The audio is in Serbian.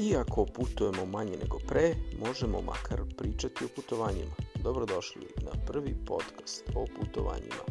Iako putujemo manje nego pre, možemo makar pričati o putovanjima. Dobrodošli na prvi podcast o putovanjima.